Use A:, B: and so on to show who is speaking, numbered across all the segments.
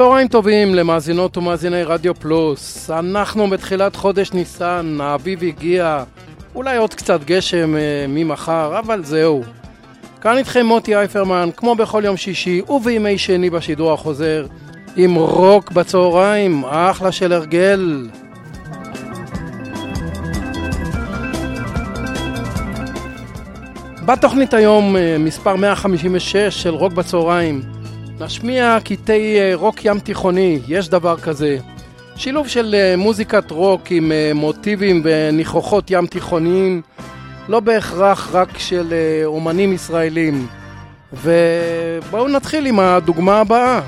A: צהריים טובים למאזינות ומאזיני רדיו פלוס. אנחנו בתחילת חודש ניסן, האביב הגיע, אולי עוד קצת גשם אה, ממחר, אבל זהו. כאן איתכם מוטי אייפרמן, כמו בכל יום שישי ובימי שני בשידור החוזר, עם רוק בצהריים, אחלה של הרגל. בתוכנית היום אה, מספר 156 של רוק בצהריים נשמיע קטעי אה, רוק ים תיכוני, יש דבר כזה. שילוב של אה, מוזיקת רוק עם מוטיבים וניחוחות ים תיכוניים, לא בהכרח רק של אומנים ישראלים. ובואו נתחיל עם הדוגמה הבאה.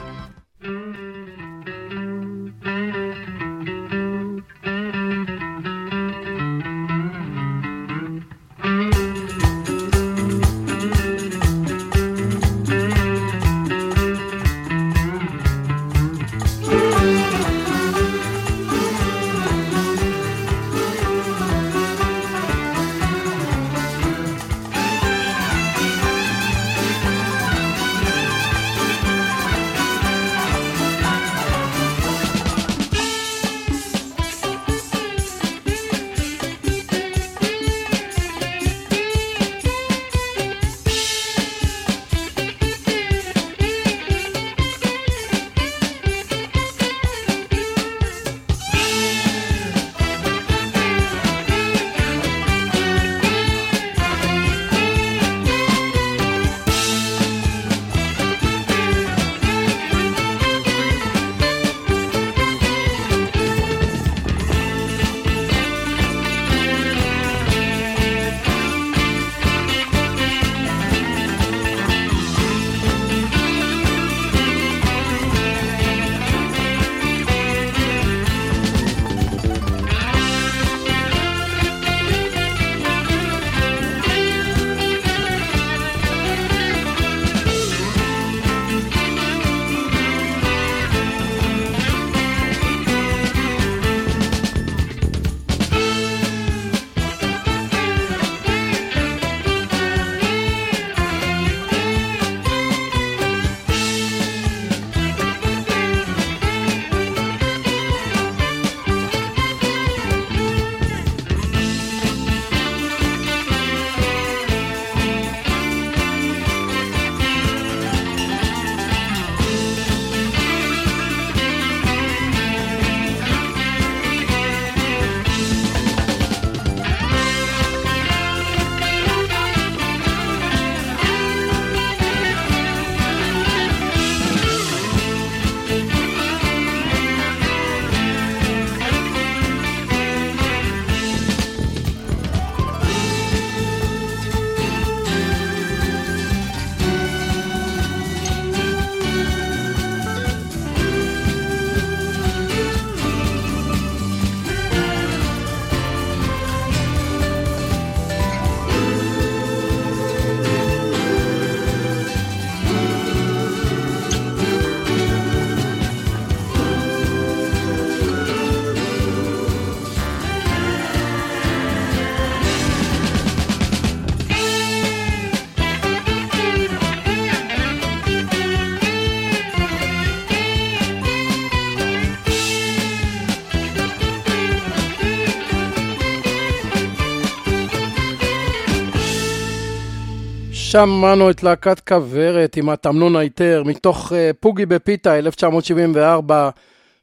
A: שמענו את להקת כוורת עם התמנון היתר מתוך uh, פוגי בפיתה 1974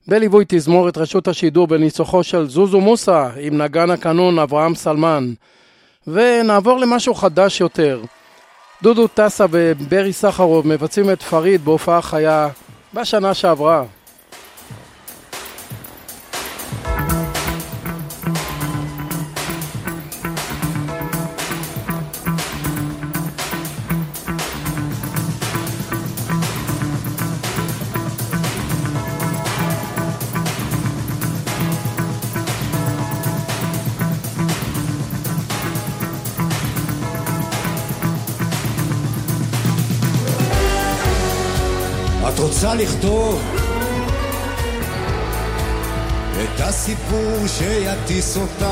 A: בליווי תזמורת רשות השידור בניצוחו של זוזו מוסה עם נגן הקנון אברהם סלמן. ונעבור למשהו חדש יותר. דודו טסה וברי סחרוב מבצעים את פריד בהופעה חיה בשנה שעברה.
B: רוצה לכתוב את הסיפור שיטיס אותך.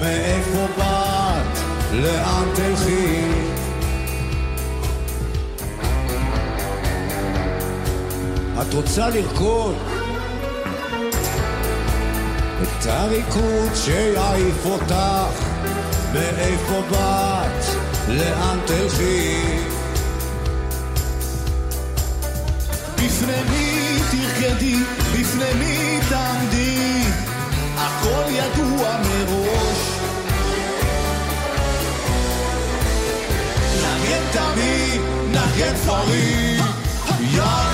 B: מאיפה באת, לאן תלכי? את רוצה לרקוד? את הריקוד שיעיף אותך. מאיפה באת, לאן תלכי
C: בפני מי תרקדי, בפני מי תעמדי, הכל ידוע מראש. נגן תמיד, נגן פריד, יאללה,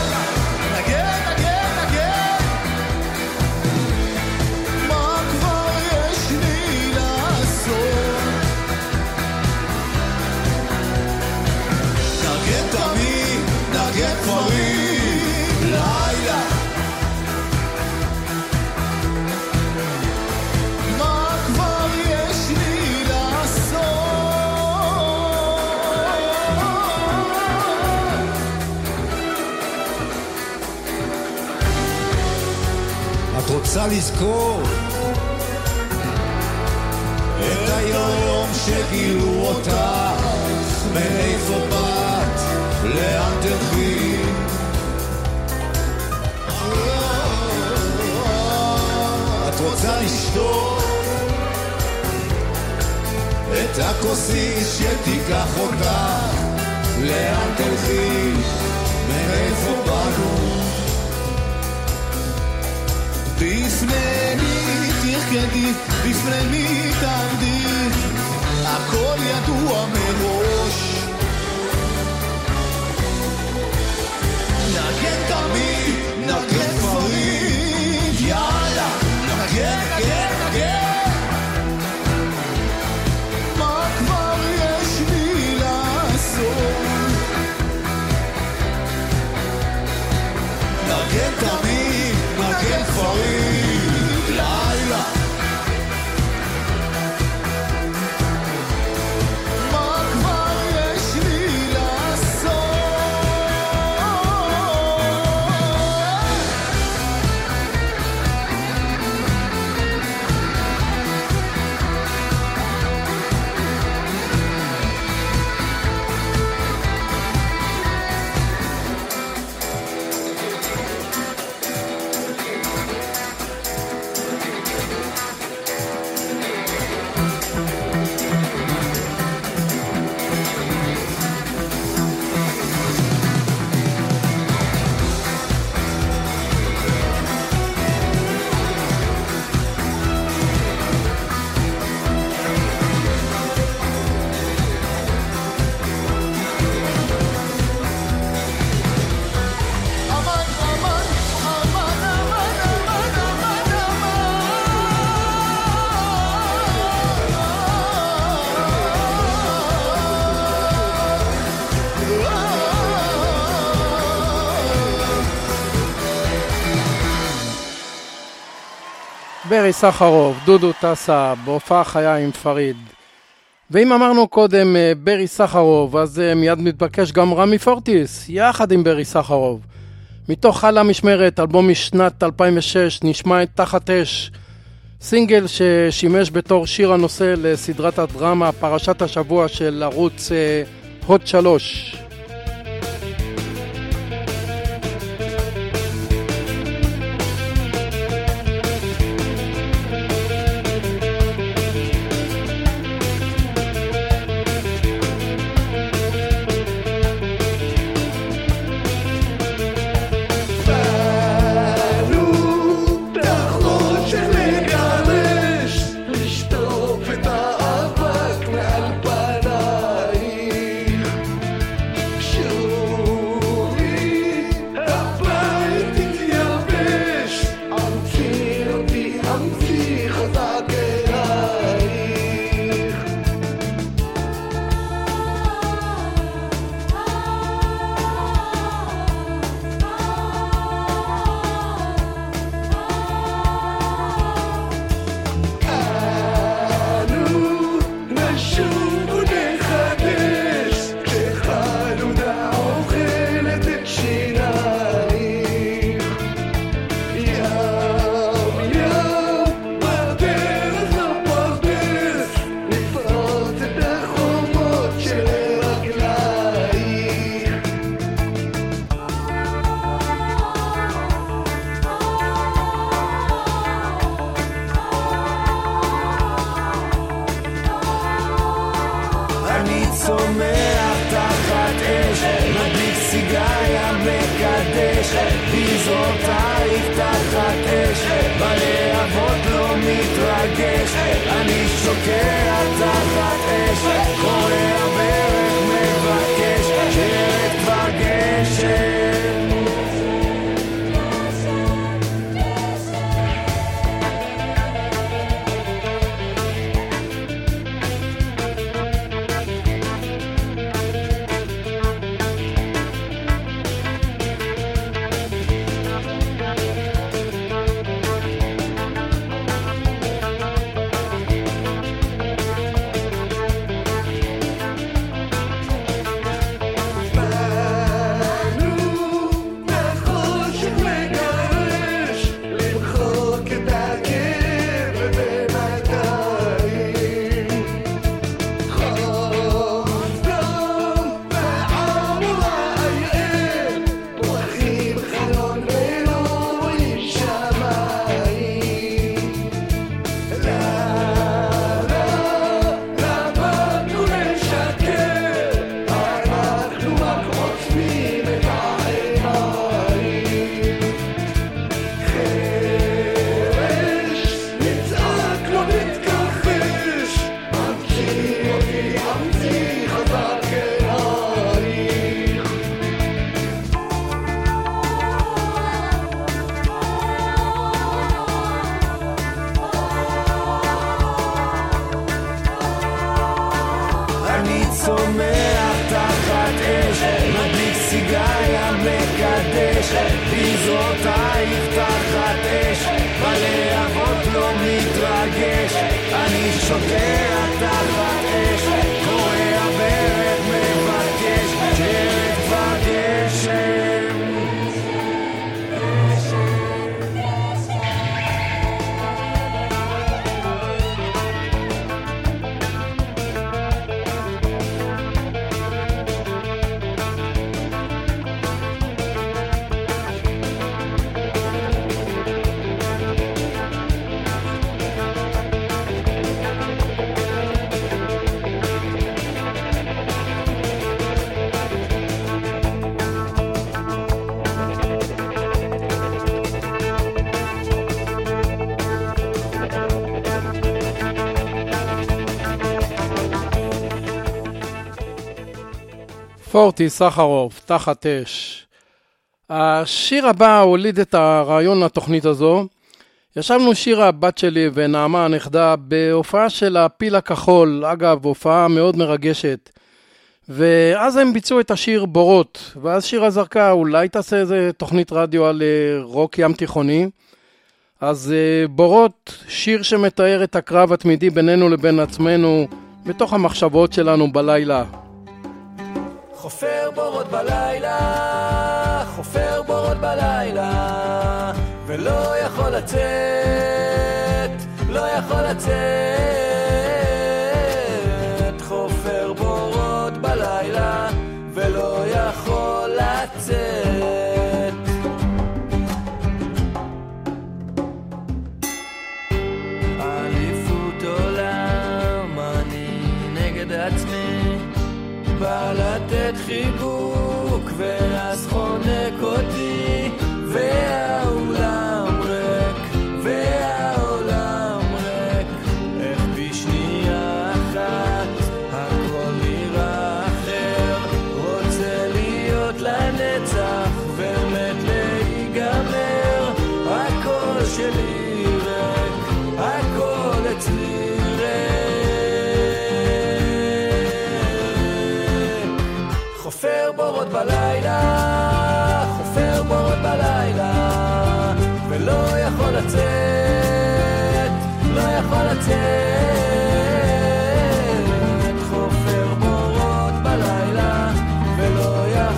B: רוצה לזכור את היום שגילו אותך, מאיפה באת, לאן תלכי. את רוצה לשתות את הכוסית שתיקח אותך, לאן תלכי,
C: בפני מי תרקדי, בפני מי תעמדי, הכל ידוע מראש. נגן תמיד, נגן פריד, יאללה, נגן, נגן, נגן.
A: ברי סחרוף, דודו טסה, בהופעה חיה עם פריד. ואם אמרנו קודם אה, ברי סחרוף, אז אה, מיד מתבקש גם רמי פורטיס, יחד עם ברי סחרוף. מתוך על המשמרת, אלבום משנת 2006, נשמע את תחת אש, סינגל ששימש בתור שיר הנושא לסדרת הדרמה פרשת השבוע של ערוץ אה, הוט 3. פורטי סחרוף, תחת אש. השיר הבא הוליד את הרעיון לתוכנית הזו. ישבנו שירה, הבת שלי ונעמה הנכדה, בהופעה של הפיל הכחול, אגב, הופעה מאוד מרגשת. ואז הם ביצעו את השיר בורות, ואז שירה זרקה, אולי תעשה איזה תוכנית רדיו על אה, רוק ים תיכוני. אז אה, בורות, שיר שמתאר את הקרב התמידי בינינו לבין עצמנו, בתוך המחשבות שלנו בלילה.
D: חופר בורות בלילה, חופר בורות בלילה, ולא יכול לצאת, לא יכול לצאת.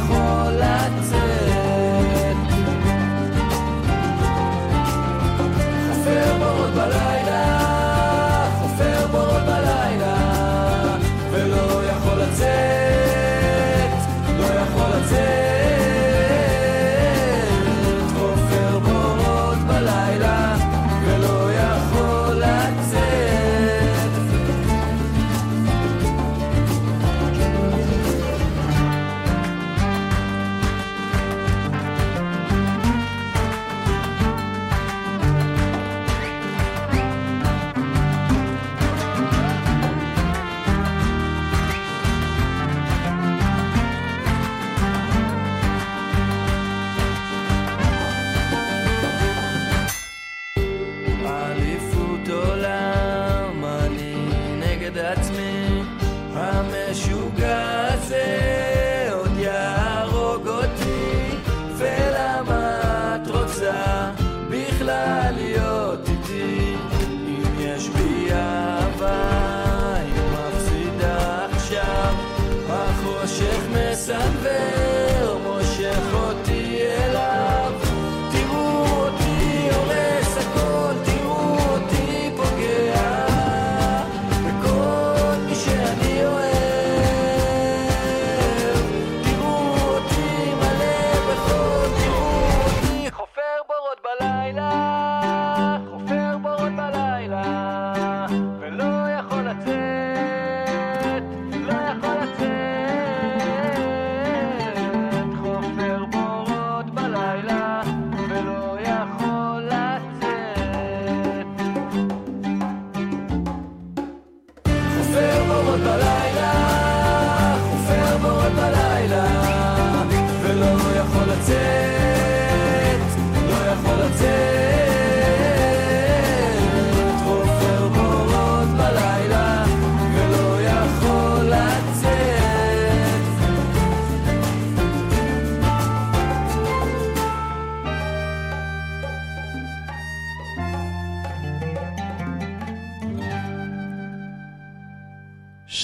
D: ולא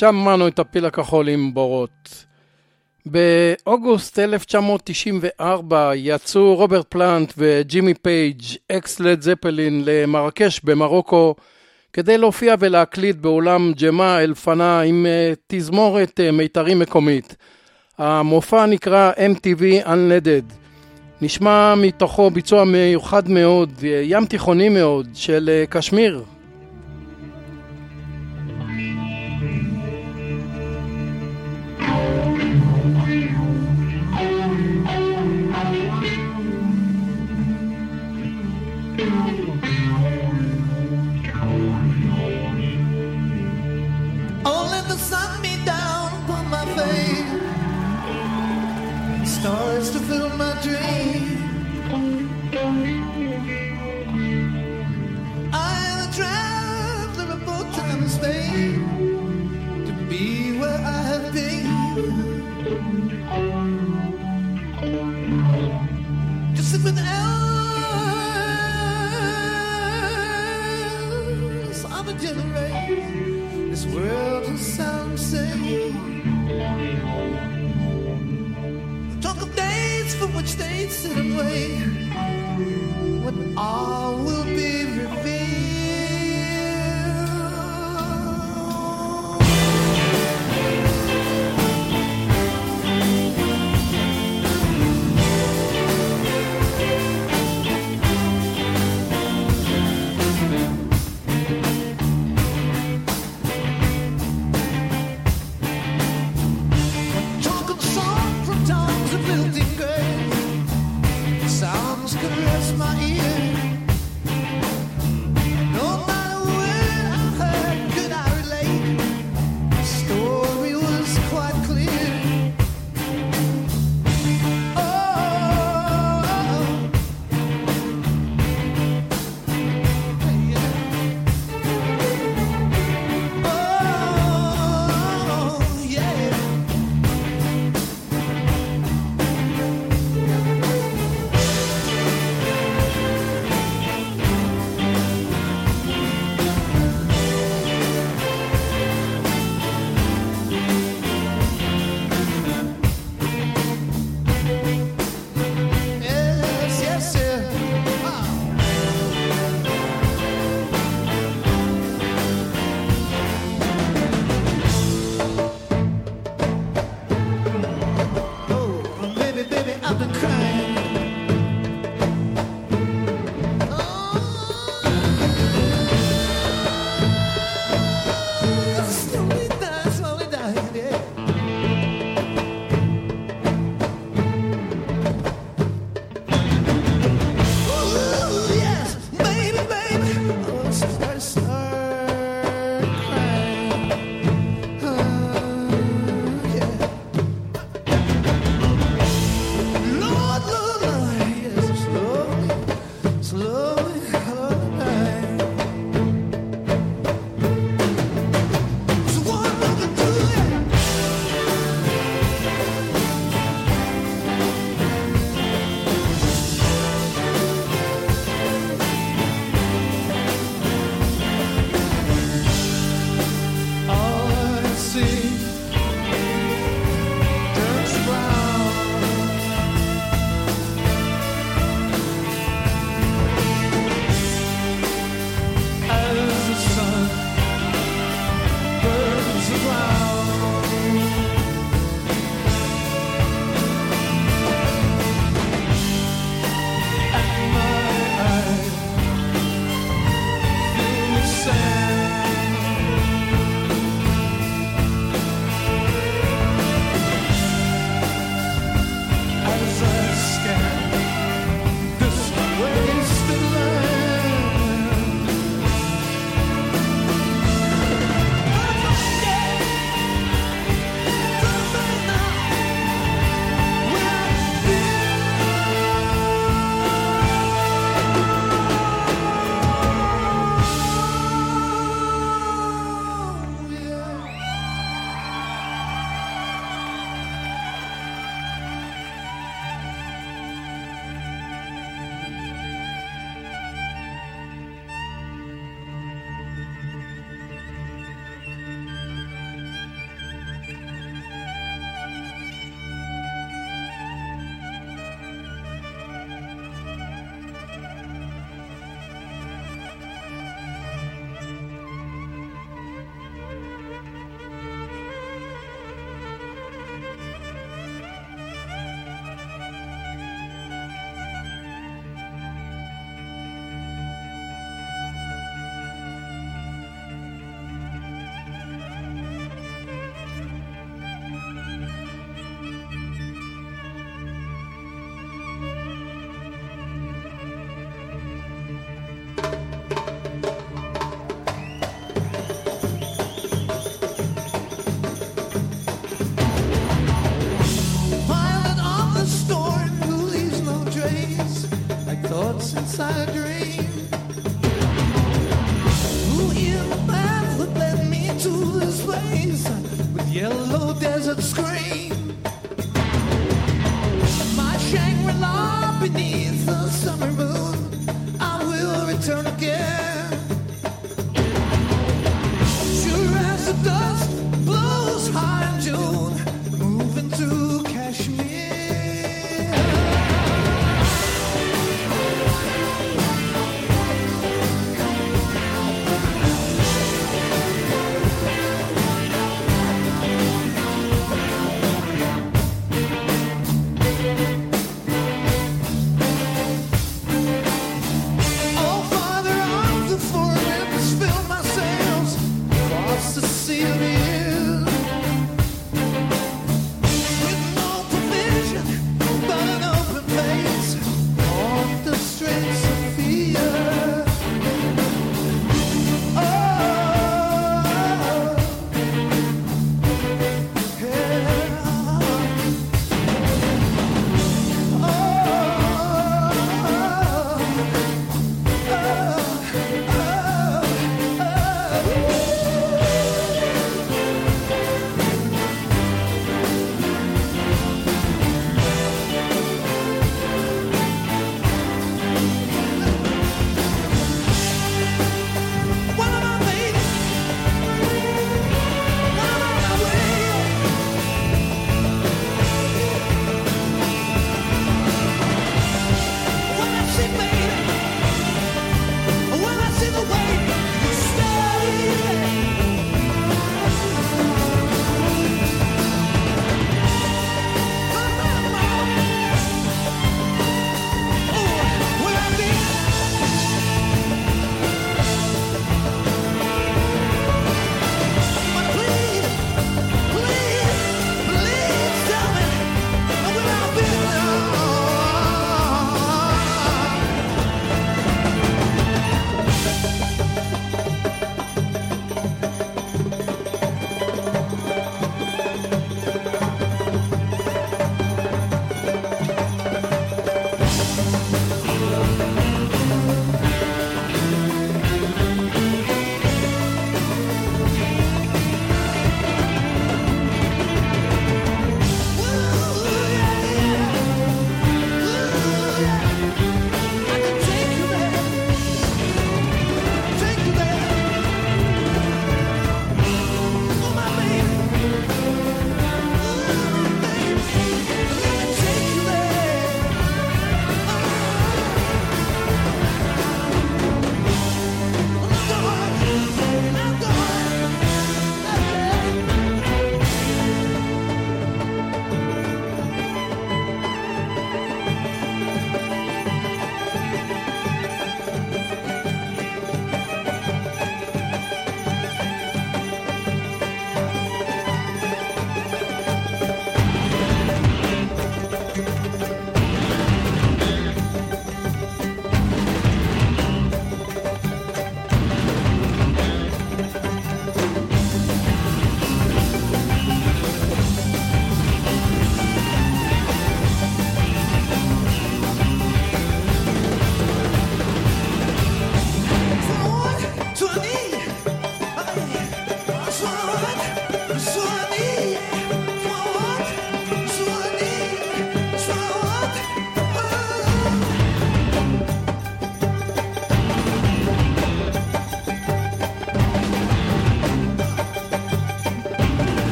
E: שמענו את הפיל הכחול עם בורות. באוגוסט 1994 יצאו רוברט פלנט וג'ימי פייג', אקס לד זפלין, למרקש במרוקו כדי להופיע ולהקליט באולם ג'מה אל-פנה עם אה, תזמורת אה, מיתרים מקומית. המופע נקרא MTV Unledded. נשמע מתוכו ביצוע מיוחד מאוד, אה, ים תיכוני מאוד, של קשמיר. Don't let the sun beat down upon my face. Stars to fill my dreams. I am a traveler of both time and space to be where I have been. To sit with elders of a generation this world sound say The
F: talk of
G: days for which
H: they sit and wait. What all will be.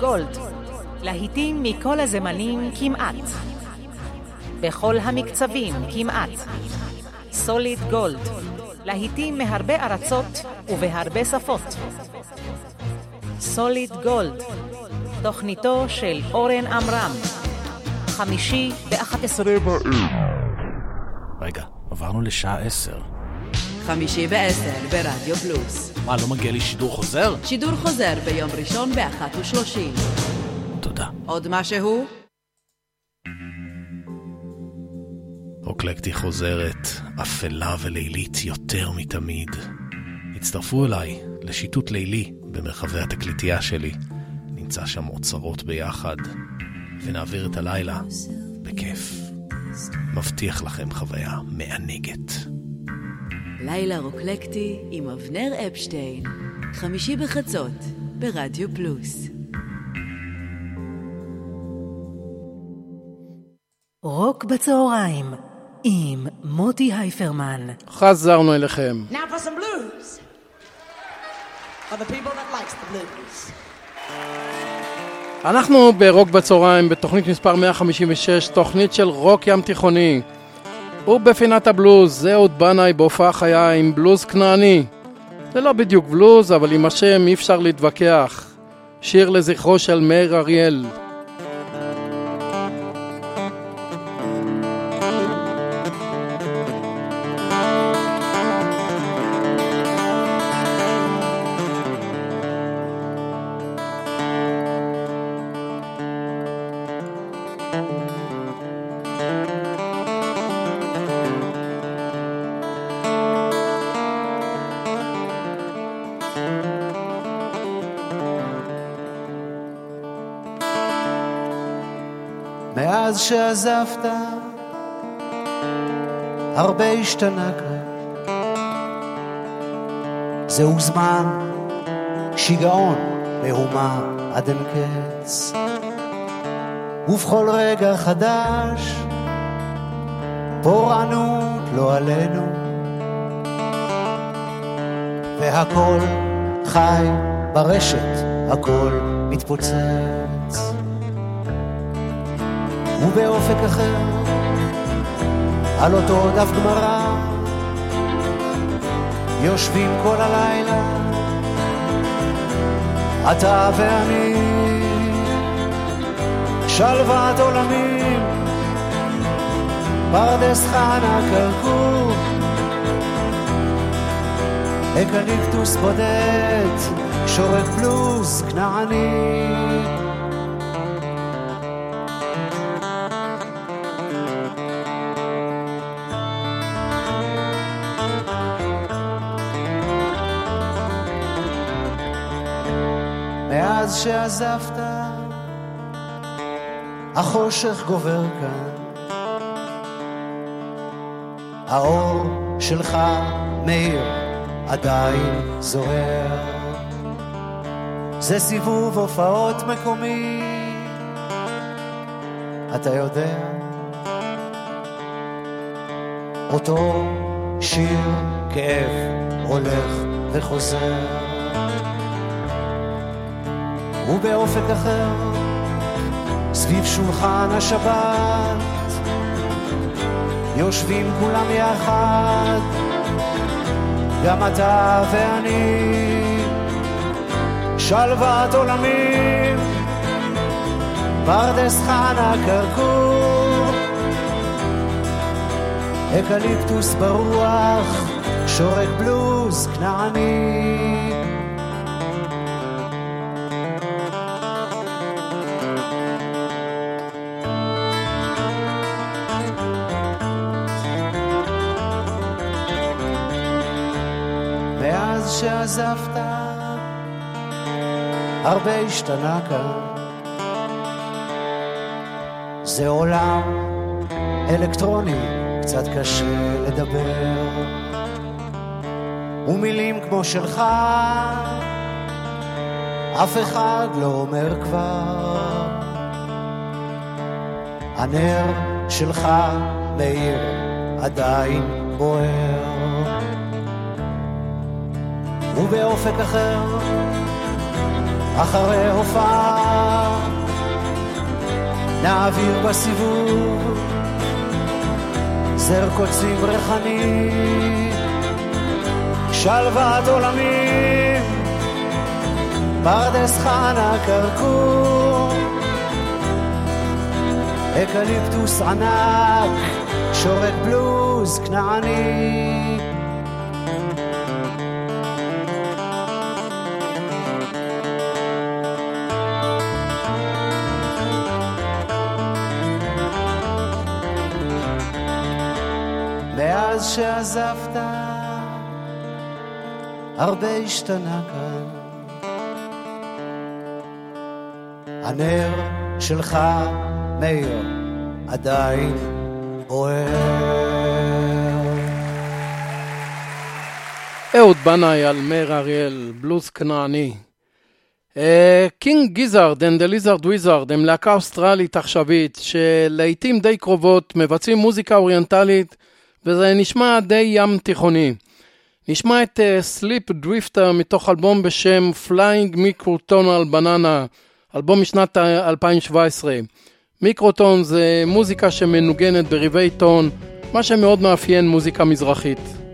H: גולד, להיטים מכל הזמנים כמעט. בכל המקצבים כמעט. סוליד גולד, להיטים מהרבה ארצות ובהרבה שפות. סוליד גולד, תוכניתו של אורן עמרם, חמישי ב-11
F: רגע, עברנו לשעה עשר.
I: חמישי בעשר ברדיו פלוס.
F: מה, לא מגיע לי שידור חוזר?
I: שידור חוזר ביום ראשון באחת ושלושים.
F: תודה.
I: עוד משהו?
F: אוקלקטי חוזרת, אפלה ולילית יותר מתמיד. הצטרפו אליי לשיטוט לילי במרחבי התקליטייה שלי. נמצא שם אוצרות ביחד, ונעביר את הלילה בכיף. מבטיח לכם חוויה מענגת.
I: לילה רוקלקטי עם אבנר אפשטיין. חמישי בחצות ברדיו פלוס.
G: רוק בצהריים עם מוטי הייפרמן.
A: חזרנו אליכם.
J: Now for some blues. For the people that likes the blues.
A: אנחנו ברוק בצהריים בתוכנית מספר 156, תוכנית של רוק ים תיכוני. ובפינת הבלוז, זה אהוד בנאי בהופעה חיה עם בלוז כנעני. זה לא בדיוק בלוז, אבל עם השם אי אפשר להתווכח. שיר לזכרו של מאיר אריאל.
K: מאז שעזבת, הרבה השתנה כאן. זהו זמן, שיגעון, מהומה עד אין קץ. ובכל רגע חדש, פורענות לא עלינו. והכל חי ברשת, הכל מתפוצץ. ובאופק אחר, על אותו דף גמרא, יושבים כל הלילה, אתה ואני, שלוות עולמים, פרדס חנה כרכור, אקליפטוס בודד, שורק בלוז כנעני. מאז שעזבת, החושך גובר כאן. האור שלך, מאיר, עדיין זוהר. זה סיבוב הופעות מקומי, אתה יודע. אותו שיר כאב הולך וחוזר. ובאופק אחר, סביב שולחן השבת, יושבים כולם יחד, גם אתה ואני, שלוות עולמים, פרדס חנה כרכור, אקליפטוס ברוח, שורק בלוז כנעני. שעזבת, הרבה השתנה כאן. זה עולם אלקטרוני, קצת קשה לדבר. ומילים כמו שלך, אף אחד לא אומר כבר. הנר שלך מאיר עדיין בוער. ובאופק אחר, אחרי הופעה, נעביר בסיבוב זר קוצים ריחני, שלוות עולמים, פרדס חנה כרכור, אקליפטוס ענק, שורק בלוז כנעני. שעזבת, הרבה השתנה כאן. הנר שלך, מאיר, עדיין בוער.
L: אהוד בנאי על מאיר אריאל, בלוז כנעני. King Gizzard the Lizard Wizard הם להקה אוסטרלית עכשווית שלעיתים די קרובות מבצעים מוזיקה אוריינטלית וזה נשמע די ים תיכוני. נשמע את Sleep אה, Drifter מתוך אלבום בשם Flying Microtonal Banana, אלבום משנת 2017. מיקרוטון זה מוזיקה שמנוגנת בריבי טון, מה שמאוד מאפיין מוזיקה מזרחית.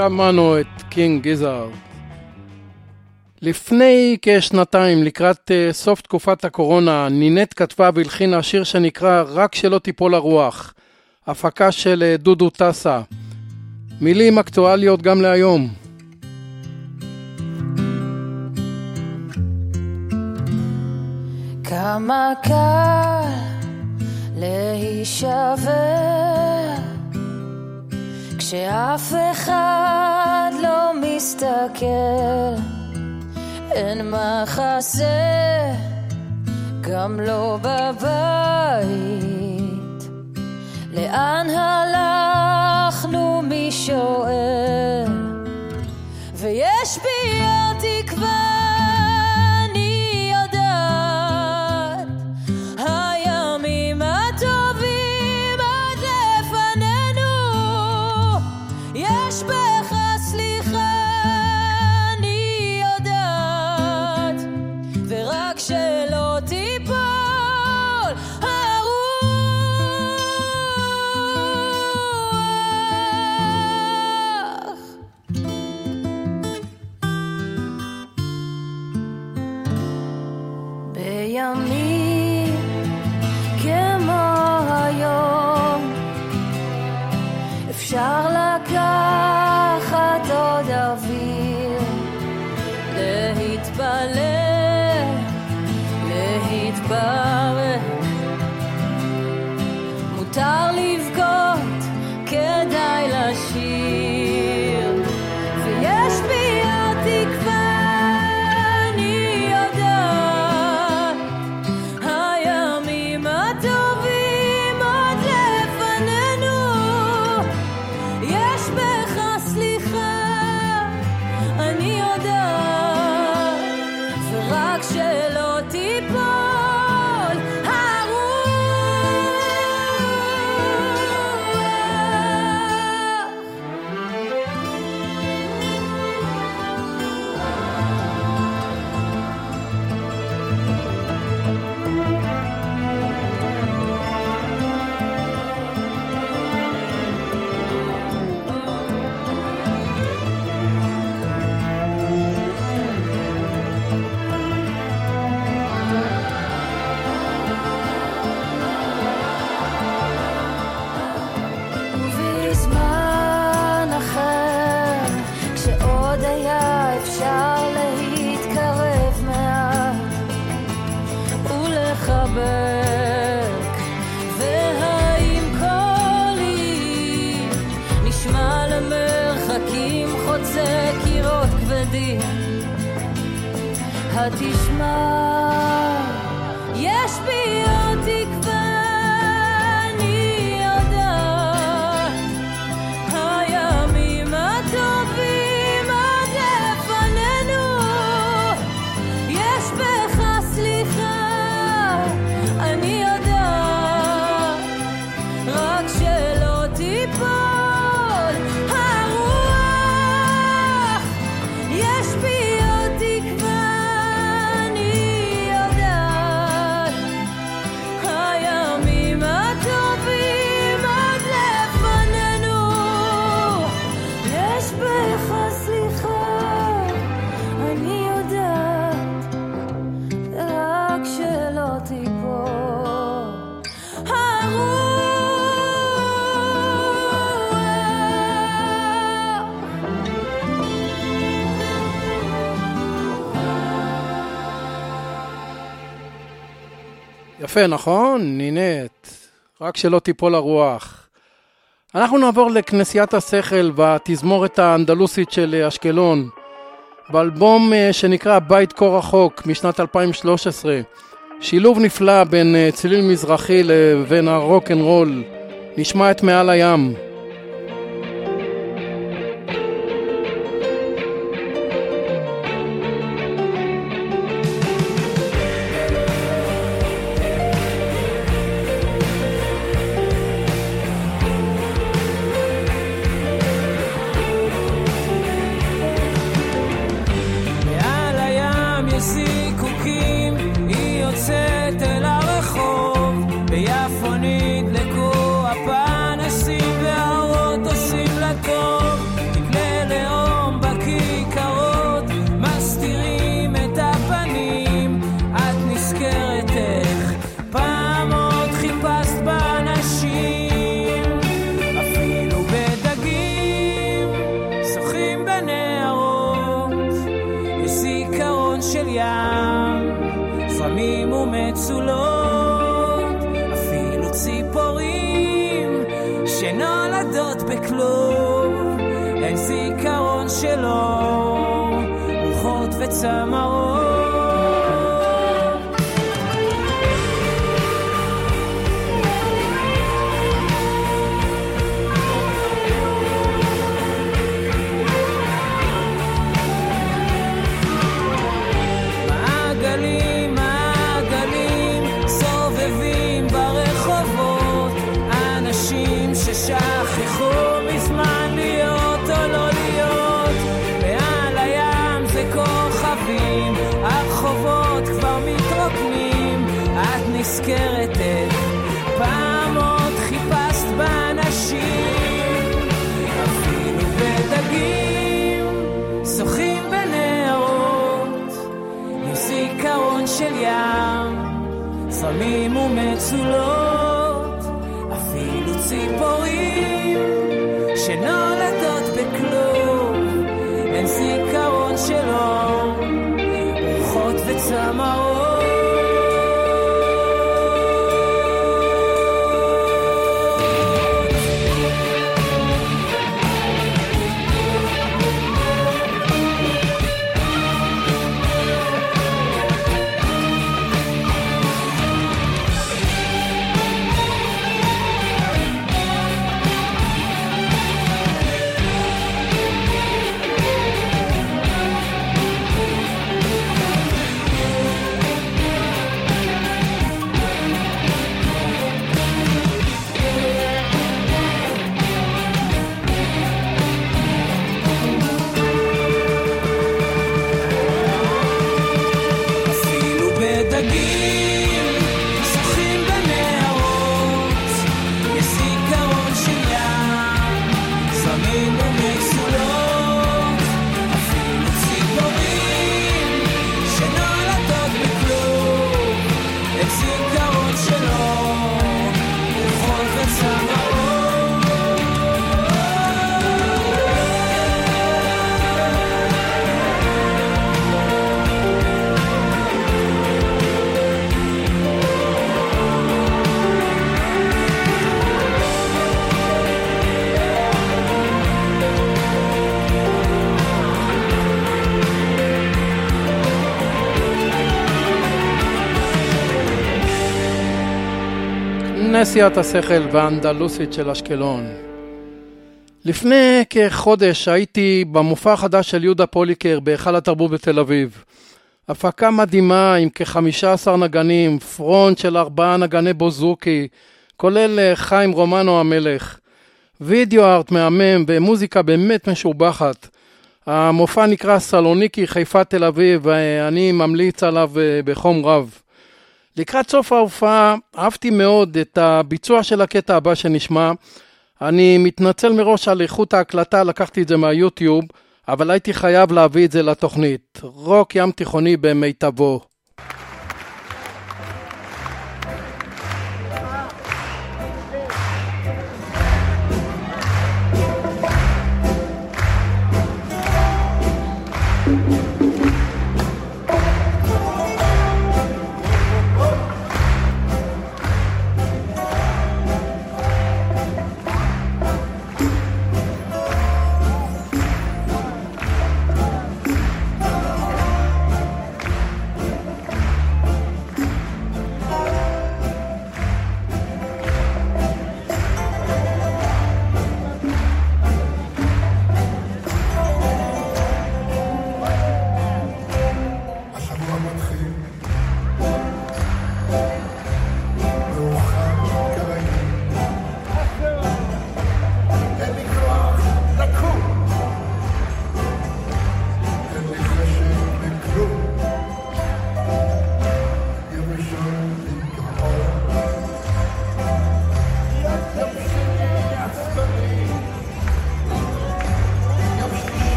A: שמענו את קינג גיזארד. לפני כשנתיים, לקראת uh, סוף תקופת הקורונה, נינט כתבה והלחינה שיר שנקרא "רק שלא תיפול הרוח", הפקה של uh, דודו טסה. מילים אקטואליות גם להיום.
M: כמה קל להישבר כשאף אחד לא מסתכל. אין מחסה גם לא בבית. לאן הלכנו But he's
A: יפה, נכון? נינט. רק שלא תיפול הרוח. אנחנו נעבור לכנסיית השכל בתזמורת האנדלוסית של אשקלון, באלבום אה, שנקרא בית כה רחוק משנת 2013. שילוב נפלא בין אה, צליל מזרחי לבין ה rock and roll. נשמע את מעל הים.
D: שנולדות בכלום, אין זיכרון שלו, רוחות וצמרות.
A: נשיאת השכל והאנדלוסית של אשקלון. לפני כחודש הייתי במופע החדש של יהודה פוליקר בהיכל התרבות בתל אביב. הפקה מדהימה עם כ-15 נגנים, פרונט של ארבעה נגני בוזוקי, כולל אה, חיים רומנו המלך. וידאו ארט מהמם ומוזיקה באמת משובחת. המופע נקרא סלוניקי חיפה תל אביב ואני ממליץ עליו אה, בחום רב. לקראת סוף ההופעה אהבתי מאוד את הביצוע של הקטע הבא שנשמע. אני מתנצל מראש על איכות ההקלטה, לקחתי את זה מהיוטיוב, אבל הייתי חייב להביא את זה לתוכנית. רוק ים תיכוני במיטבו.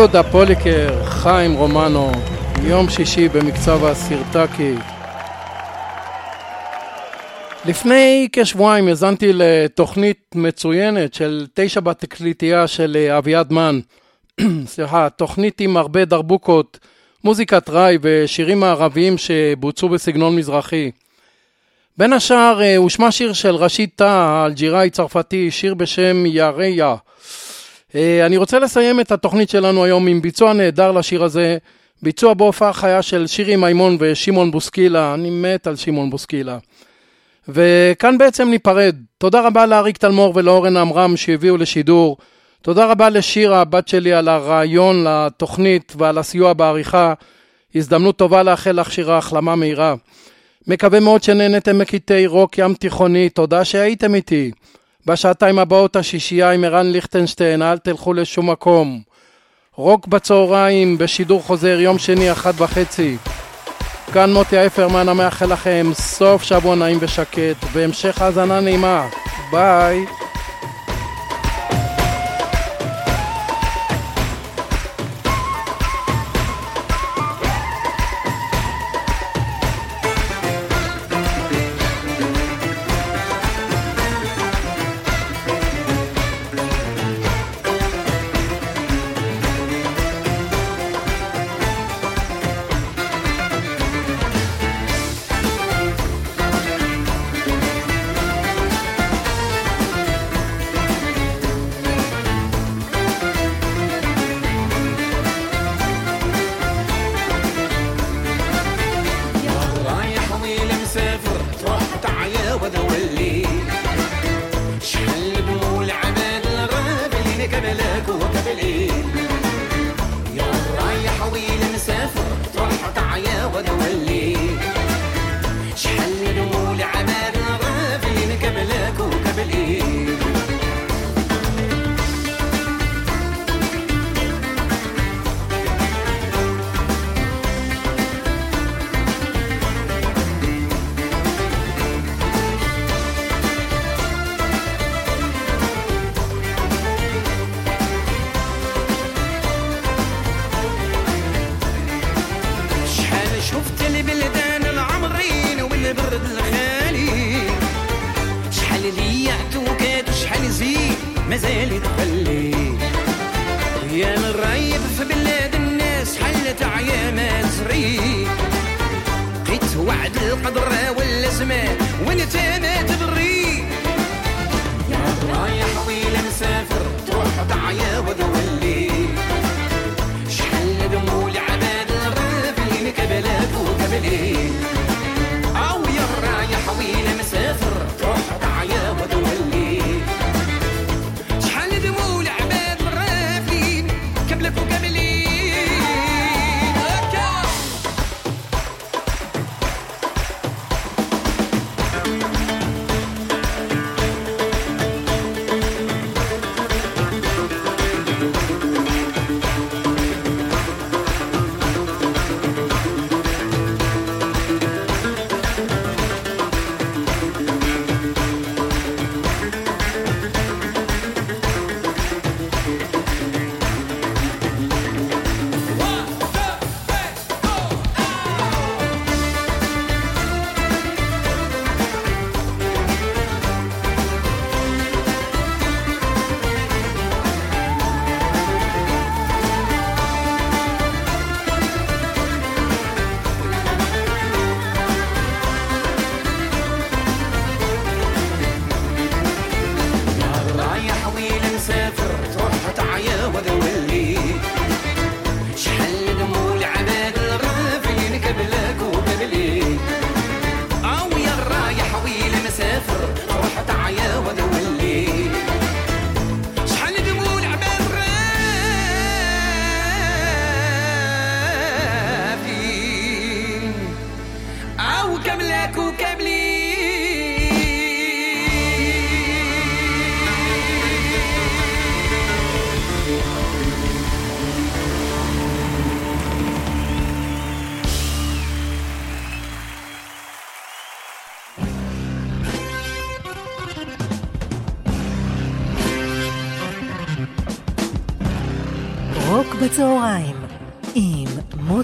A: יהודה פוליקר, חיים רומנו, יום שישי במקצב הסירטקי. לפני כשבועיים האזנתי לתוכנית מצוינת של תשע בתקליטייה של אה, אביעד מן. סליחה, תוכנית עם הרבה דרבוקות, מוזיקת ראי ושירים מערביים שבוצעו בסגנון מזרחי. בין השאר אה, הושמע שיר של ראשית תא, האלג'יראי צרפתי, שיר בשם יאריה. אה, אני רוצה לסיים את התוכנית שלנו היום עם ביצוע נהדר לשיר הזה, ביצוע בהופעה חיה של שירי מימון ושמעון בוסקילה, אני מת על שמעון בוסקילה. וכאן בעצם ניפרד. תודה רבה לאריק תלמור ולאורן עמרם שהביאו לשידור. תודה רבה לשירה, הבת שלי, על הרעיון לתוכנית ועל הסיוע בעריכה. הזדמנות טובה לאחל לך שירה החלמה מהירה. מקווה מאוד שנהנתם מקטעי רוק ים תיכוני, תודה שהייתם איתי. בשעתיים הבאות השישייה עם ערן ליכטנשטיין, אל תלכו לשום מקום. רוק בצהריים, בשידור חוזר, יום שני, אחת וחצי. כאן מוטי אייפרמן המאחל לכם סוף שבוע נעים ושקט, והמשך האזנה נעימה. ביי.
G: القدر والزمان وانت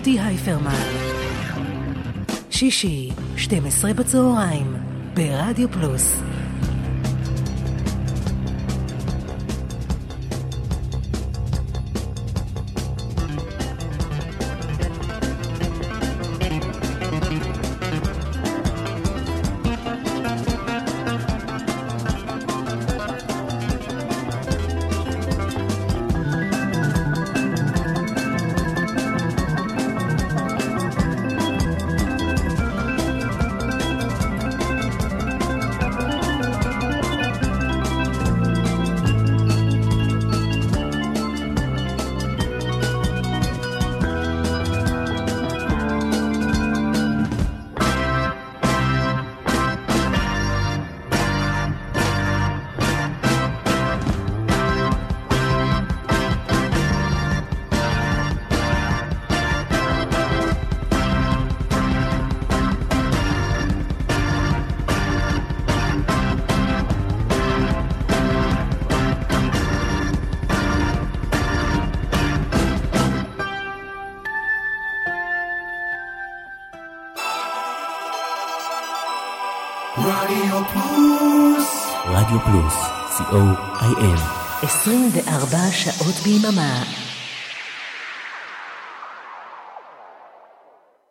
G: מוטי הייפרמן. שישי, 12 בצהריים, ברדיו פלוס. שעות ביממה